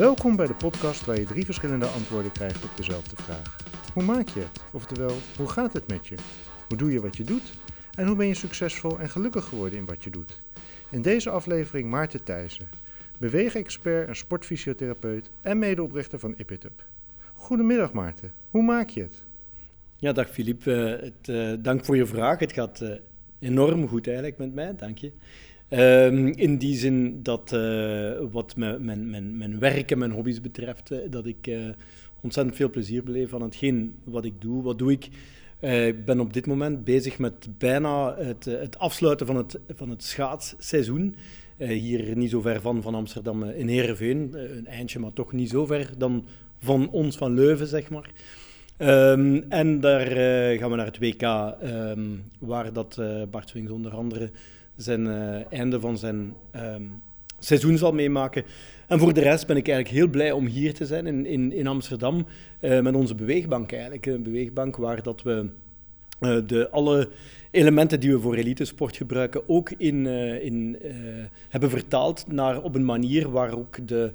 Welkom bij de podcast waar je drie verschillende antwoorden krijgt op dezelfde vraag. Hoe maak je het? Oftewel, hoe gaat het met je? Hoe doe je wat je doet? En hoe ben je succesvol en gelukkig geworden in wat je doet? In deze aflevering Maarten Thijssen, beweegexpert en sportfysiotherapeut en medeoprichter van IPITUP. Goedemiddag Maarten, hoe maak je het? Ja, dag Filip. Uh, uh, dank voor je vraag. Het gaat uh, enorm goed eigenlijk met mij, dank je. Ehm, in die zin dat wat mijn, mijn, mijn, werk en mijn hobby's betreft, dat ik ontzettend veel plezier beleef aan hetgeen wat ik doe. Wat doe ik? ik ben op dit moment bezig met bijna het, het afsluiten van het, van het schaatsseizoen. hier niet zo ver van, van Amsterdam in Heerenveen. een eindje, maar toch niet zo ver dan van ons, van Leuven, zeg maar. Um, en daar gaan we naar het WK, um, waar dat Bart Swings onder andere zijn uh, einde van zijn um, seizoen zal meemaken. En voor de rest ben ik eigenlijk heel blij om hier te zijn in, in, in Amsterdam met onze beweegbank eigenlijk. Een beweegbank waar dat we de, alle elementen die we voor elitesport gebruiken ook in, in hebben vertaald naar op een manier waar ook de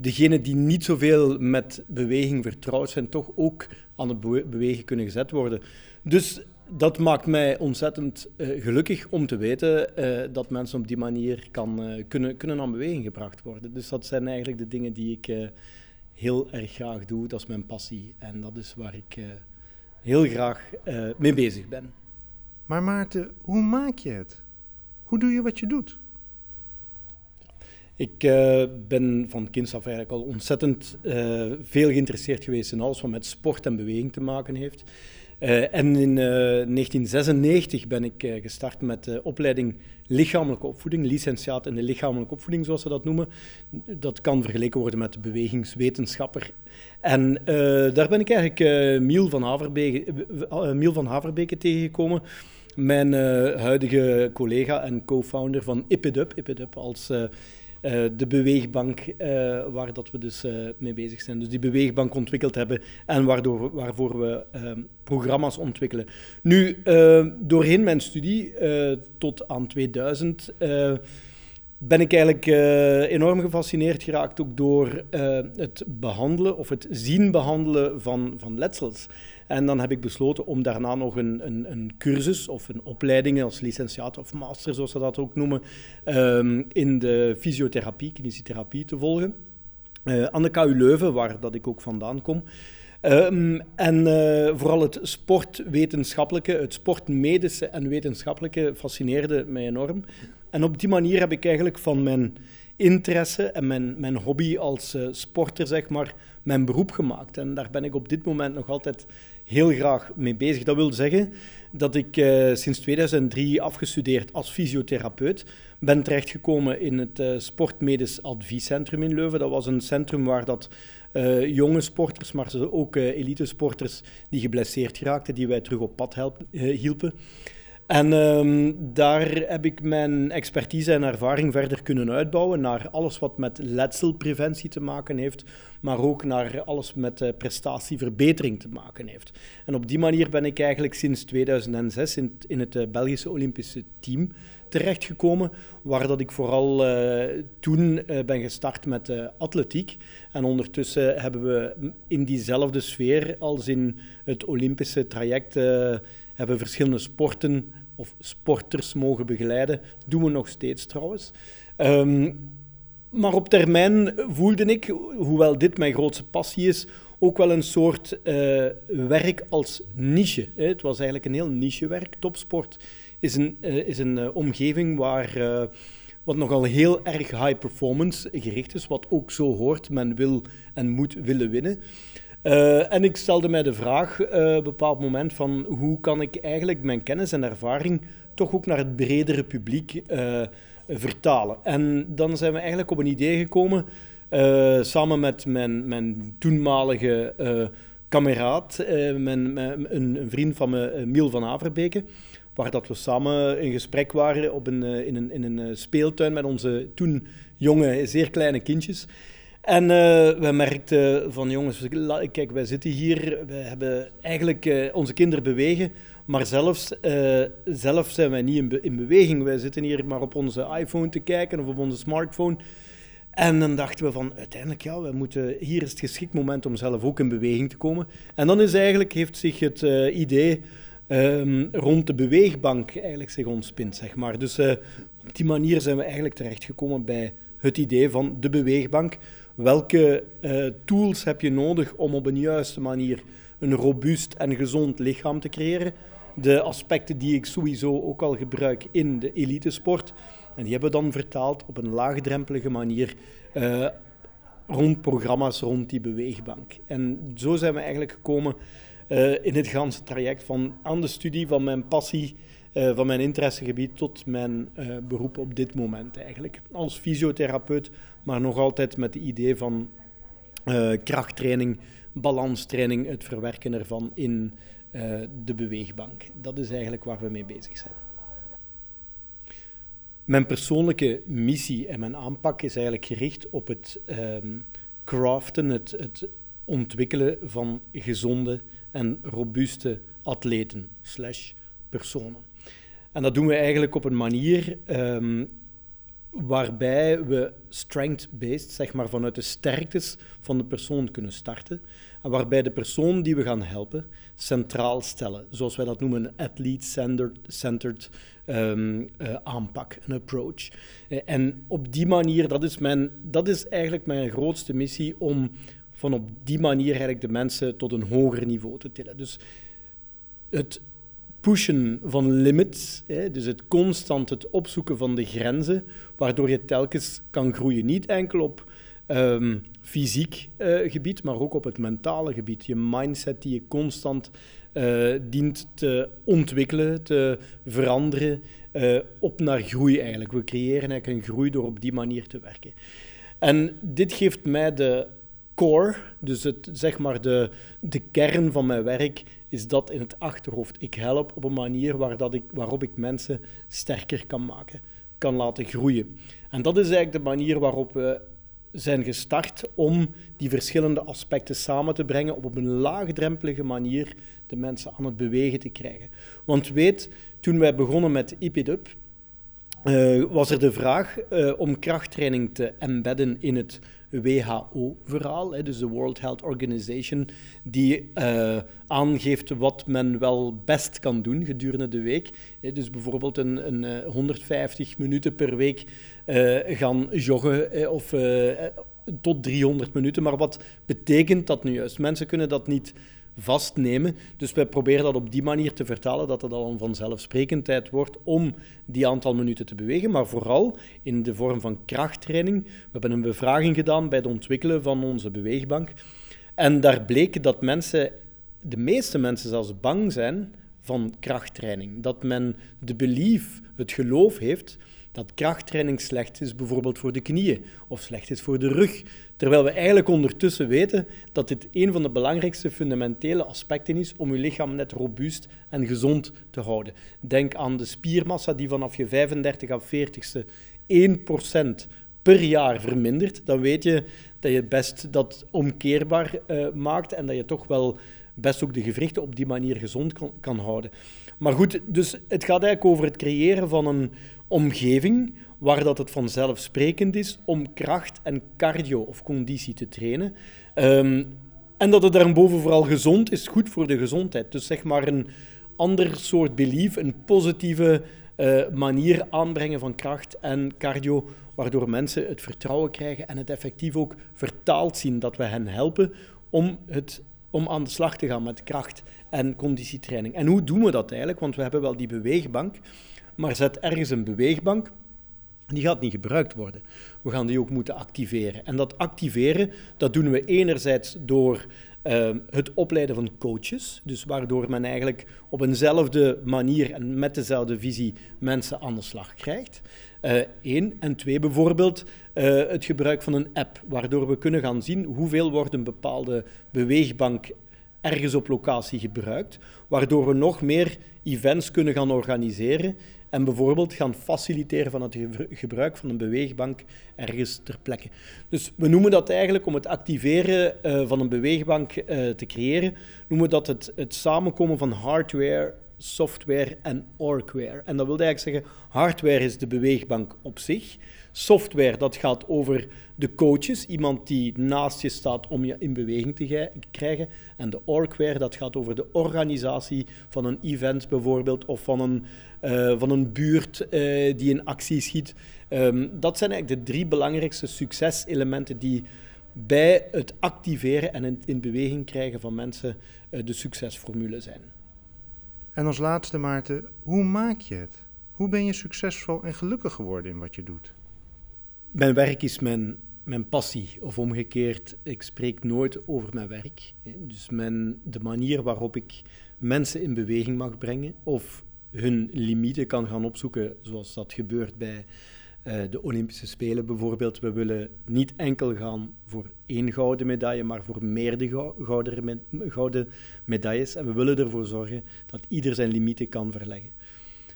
degenen die niet zoveel met beweging vertrouwd zijn, toch ook aan het bewegen kunnen gezet worden. Dus dat maakt mij ontzettend uh, gelukkig om te weten uh, dat mensen op die manier kan, uh, kunnen, kunnen aan beweging gebracht worden. Dus dat zijn eigenlijk de dingen die ik heel erg graag doe. Dat is mijn passie en dat is waar ik heel graag mee bezig ben. Maar Maarten, hoe maak je het? Hoe doe je wat je doet? Ik uh, ben van kinds af eigenlijk al ontzettend uh, veel geïnteresseerd geweest in alles wat met sport en beweging te maken heeft. Uh, en in 1996 ben ik gestart met de opleiding lichamelijke opvoeding, licentiaat in de lichamelijke opvoeding, zoals ze dat noemen. Dat kan vergeleken worden met bewegingswetenschapper. En daar ben ik eigenlijk Miel, van Haverbeke, Miel van Haverbeke tegengekomen mijn huidige collega en co-founder van IPIDUP, IPIDUP als uh, de beweegbank uh, waar dat we dus uh, mee bezig zijn. Dus die beweegbank ontwikkeld hebben en waardoor, waarvoor we ehm, programma's ontwikkelen. Nu, doorheen mijn studie tot aan 2000 ben ik eigenlijk enorm gefascineerd geraakt ook door het behandelen of het zien behandelen van, van letsels. En dan heb ik besloten om daarna nog een, een, een cursus of een opleiding als licentiaat of master, zoals ze dat ook noemen, um, in de fysiotherapie, kinesietherapie te volgen. Aan de KU Leuven, waar dat ik ook vandaan kom. Um, en vooral het sportwetenschappelijke, het sportmedische en wetenschappelijke fascineerde mij enorm. En op die manier heb ik eigenlijk van mijn interesse en mijn, mijn hobby als uh, sporter, zeg maar, mijn beroep gemaakt. En daar ben ik op dit moment nog altijd heel graag mee bezig. Dat wil zeggen dat ik uh, sinds 2003 afgestudeerd als fysiotherapeut ben terechtgekomen in het uh, Sportmedisch Adviescentrum in Leuven. Dat was een centrum waar dat jonge sporters, maar ook elite sporters die geblesseerd geraakten, die wij terug op pad help, hielpen. En um, daar heb ik mijn expertise en ervaring verder kunnen uitbouwen naar alles wat met letselpreventie te maken heeft, maar ook naar alles met uh, prestatieverbetering te maken heeft. En op die manier ben ik eigenlijk sinds 2006 in, het uh, Belgische Olympische team terechtgekomen, waar dat ik vooral uh, toen ben gestart met atletiek. En ondertussen hebben we in diezelfde sfeer als in het Olympische traject hebben verschillende sporten of sporters mogen begeleiden. Doen we nog steeds trouwens. Um, maar op termijn voelde ik, hoewel dit mijn grootste passie is, ook wel een soort uh, werk als niche. Het was eigenlijk een heel nichewerk. Topsport is een, uh, is een uh, omgeving waar wat nogal heel erg high performance gericht is, wat ook zo hoort. Men wil en moet willen winnen. Uh, en ik stelde mij de vraag uh, op een bepaald moment van hoe kan ik eigenlijk mijn kennis en ervaring toch ook naar het bredere publiek uh, vertalen. En dan zijn we eigenlijk op een idee gekomen, samen met mijn, mijn toenmalige kameraad, mijn, mijn, een, een, vriend van me, Miel van Averbeke, waar dat we samen in gesprek waren op een, in, een, in een speeltuin met onze toen jonge, zeer kleine kindjes. En uh, we merkten van jongens, kijk, wij zitten hier, we hebben eigenlijk uh, onze kinderen bewegen, maar zelfs, uh, zelf zijn wij niet in, be in, beweging. Wij zitten hier maar op onze iPhone te kijken of op onze smartphone. En dan dachten we van, uiteindelijk, ja, we moeten, hier is het geschikt moment om zelf ook in beweging te komen. En dan is eigenlijk, heeft zich het idee um, rond de beweegbank eigenlijk zich ontspint, zeg maar. Dus op die manier zijn we eigenlijk terechtgekomen bij het idee van de beweegbank. Welke uh, tools heb je nodig om op een juiste manier een robuust en gezond lichaam te creëren? De aspecten die ik sowieso ook al gebruik in de elitesport. En die hebben we dan vertaald op een laagdrempelige manier uh, rond programma's rond die beweegbank. En zo zijn we eigenlijk gekomen uh, in het ganse traject van aan de studie van mijn passie, uh, van mijn interessegebied tot mijn beroep op dit moment eigenlijk. Als fysiotherapeut, maar nog altijd met het idee van krachttraining, balanstraining, het verwerken ervan in de beweegbank. Dat is eigenlijk waar we mee bezig zijn. Mijn persoonlijke missie en mijn aanpak is eigenlijk gericht op het um, craften, het, het, ontwikkelen van gezonde en robuuste atleten slash personen. En dat doen we eigenlijk op een manier um, waarbij we strength-based, zeg maar vanuit de sterktes van de persoon kunnen starten. En waarbij de persoon die we gaan helpen centraal stellen. Zoals wij dat noemen, een athlete-centered um, uh, aanpak, een approach. Uh, en op die manier, dat is, mijn, dat is eigenlijk mijn grootste missie om van op die manier eigenlijk de mensen tot een hoger niveau te tillen. Dus het pushen van limits, hè, dus het constant het opzoeken van de grenzen, waardoor je telkens kan groeien. Niet enkel op um, fysiek uh, gebied, maar ook op het mentale gebied. Je mindset die je constant uh, dient te ontwikkelen, te veranderen, uh, op naar groei eigenlijk. We creëren eigenlijk een groei door op die manier te werken. En dit geeft mij de core, dus het, zeg maar de, de kern van mijn werk, is dat in het achterhoofd. Ik help op een manier waar dat ik, waarop ik mensen sterker kan maken, kan laten groeien. En dat is eigenlijk de manier waarop we zijn gestart om die verschillende aspecten samen te brengen op een laagdrempelige manier de mensen aan het bewegen te krijgen. Want weet, toen wij begonnen met IPDUP, uh, was er de vraag uh, om krachttraining te embedden in het WHO-verhaal, dus de World Health Organization, die uh, aangeeft wat men wel best kan doen gedurende de week. Dus bijvoorbeeld een, een 150 minuten per week gaan joggen of tot 300 minuten. Maar wat betekent dat nu juist? Mensen kunnen dat niet vastnemen. Dus wij proberen dat op die manier te vertalen dat het al een vanzelfsprekendheid wordt om die aantal minuten te bewegen, maar vooral in de vorm van krachttraining. We hebben een bevraging gedaan bij het ontwikkelen van onze beweegbank. En daar bleek dat mensen, de meeste mensen zelfs bang zijn van krachttraining. Dat men de belief, het geloof heeft dat krachttraining slecht is, bijvoorbeeld voor de knieën of slecht is voor de rug. Terwijl we eigenlijk ondertussen weten dat dit een van de belangrijkste fundamentele aspecten is om je lichaam net robuust en gezond te houden. Denk aan de spiermassa die vanaf je 35 à 40ste 1% per jaar vermindert. Dan weet je dat je best dat omkeerbaar uh, maakt en dat je toch wel best ook de gewrichten op die manier gezond kan, kan houden. Maar goed, dus het gaat eigenlijk over het creëren van een omgeving waar dat het vanzelfsprekend is om kracht en cardio of conditie te trainen. Um, en dat het daarboven vooral gezond is, goed voor de gezondheid. Dus zeg maar een ander soort belief, een positieve uh, manier aanbrengen van kracht en cardio, waardoor mensen het vertrouwen krijgen en het effectief ook vertaald zien dat we hen helpen om, het, om aan de slag te gaan met kracht en conditietraining. En hoe doen we dat eigenlijk? Want we hebben wel die beweegbank, maar zet ergens een beweegbank, die gaat niet gebruikt worden. We gaan die ook moeten activeren. En dat activeren, dat doen we enerzijds door uh, het opleiden van coaches, dus waardoor men eigenlijk op eenzelfde manier en met dezelfde visie mensen aan de slag krijgt. Eén. Uh, en twee, bijvoorbeeld uh, het gebruik van een app, waardoor we kunnen gaan zien hoeveel wordt een bepaalde beweegbank ergens op locatie gebruikt, waardoor we nog meer events kunnen gaan organiseren en bijvoorbeeld gaan faciliteren van het gebruik van een beweegbank ergens ter plekke. Dus we noemen dat eigenlijk, om het activeren uh, van een beweegbank uh, te creëren, noemen we dat het, het samenkomen van hardware, software en orgware. En dat wil eigenlijk zeggen, hardware is de beweegbank op zich, Software, dat gaat over de coaches, iemand die naast je staat om je in beweging te krijgen. En de orgware, dat gaat over de organisatie van een event bijvoorbeeld, of van een, uh, van een buurt uh, die in actie schiet. Um, dat zijn eigenlijk de drie belangrijkste succeselementen die bij het activeren en in, in beweging krijgen van mensen uh, de succesformule zijn. En als laatste, Maarten, hoe maak je het? Hoe ben je succesvol en gelukkig geworden in wat je doet? Mijn werk is mijn, mijn passie, of omgekeerd, ik spreek nooit over mijn werk. Dus mijn, de manier waarop ik mensen in beweging mag brengen of hun limieten kan gaan opzoeken, zoals dat gebeurt bij de Olympische Spelen bijvoorbeeld. We willen niet enkel gaan voor één gouden medaille, maar voor meerdere gouden, gouden medailles. En we willen ervoor zorgen dat ieder zijn limieten kan verleggen.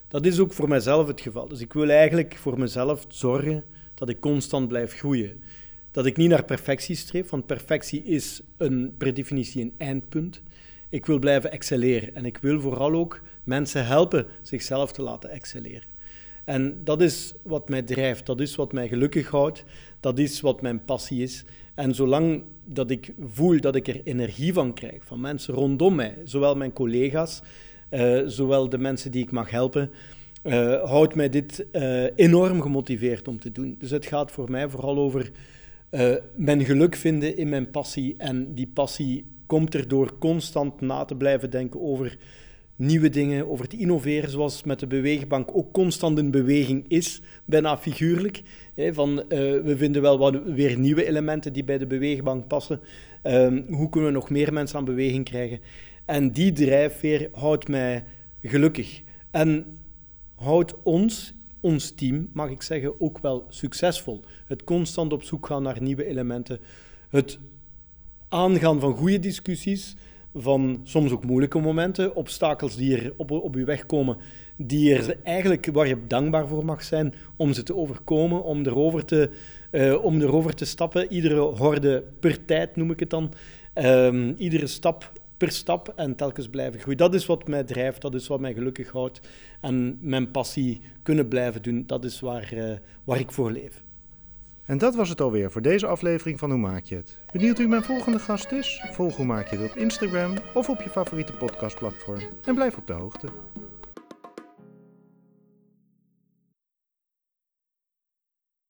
Dat is ook voor mijzelf het geval. Dus ik wil eigenlijk voor mezelf zorgen dat ik constant blijf groeien. Dat ik niet naar perfectie streef, want perfectie is een, per definitie een eindpunt. Ik wil blijven excelleren en ik wil vooral ook mensen helpen zichzelf te laten excelleren. En dat is wat mij drijft, dat is wat mij gelukkig houdt, dat is wat mijn passie is. En zolang dat ik voel dat ik er energie van krijg, van mensen rondom mij, zowel mijn collega's, uh, zowel de mensen die ik mag helpen, uh, houdt mij dit uh, enorm gemotiveerd om te doen. Dus het gaat voor mij vooral over mijn geluk vinden in mijn passie. En die passie komt er door constant na te blijven denken over nieuwe dingen, over te innoveren, zoals met de beweegbank ook constant in beweging is, bijna figuurlijk. Hè, van, uh, we vinden wel wat, weer nieuwe elementen die bij de beweegbank passen. Um, hoe kunnen we nog meer mensen aan beweging krijgen? En die drijfveer houdt mij gelukkig. En houdt ons, ons team, mag ik zeggen, ook wel succesvol. Het constant op zoek gaan naar nieuwe elementen. Het aangaan van goede discussies van soms ook moeilijke momenten, obstakels die er op, op je weg komen, die er eigenlijk, waar je dankbaar voor mag zijn om ze te overkomen, om erover te, uh, om erover te stappen. Iedere horde per tijd noem ik het dan. Um, iedere stap per stap en telkens blijven groeien. Dat is wat mij drijft, dat is wat mij gelukkig houdt. En mijn passie kunnen blijven doen, dat is waar, uh, waar ik voor leef. En dat was het alweer voor deze aflevering van Hoe Maak je het? Benieuwd wie mijn volgende gast is? Volg Hoe Maak je het op Instagram of op je favoriete podcastplatform en blijf op de hoogte.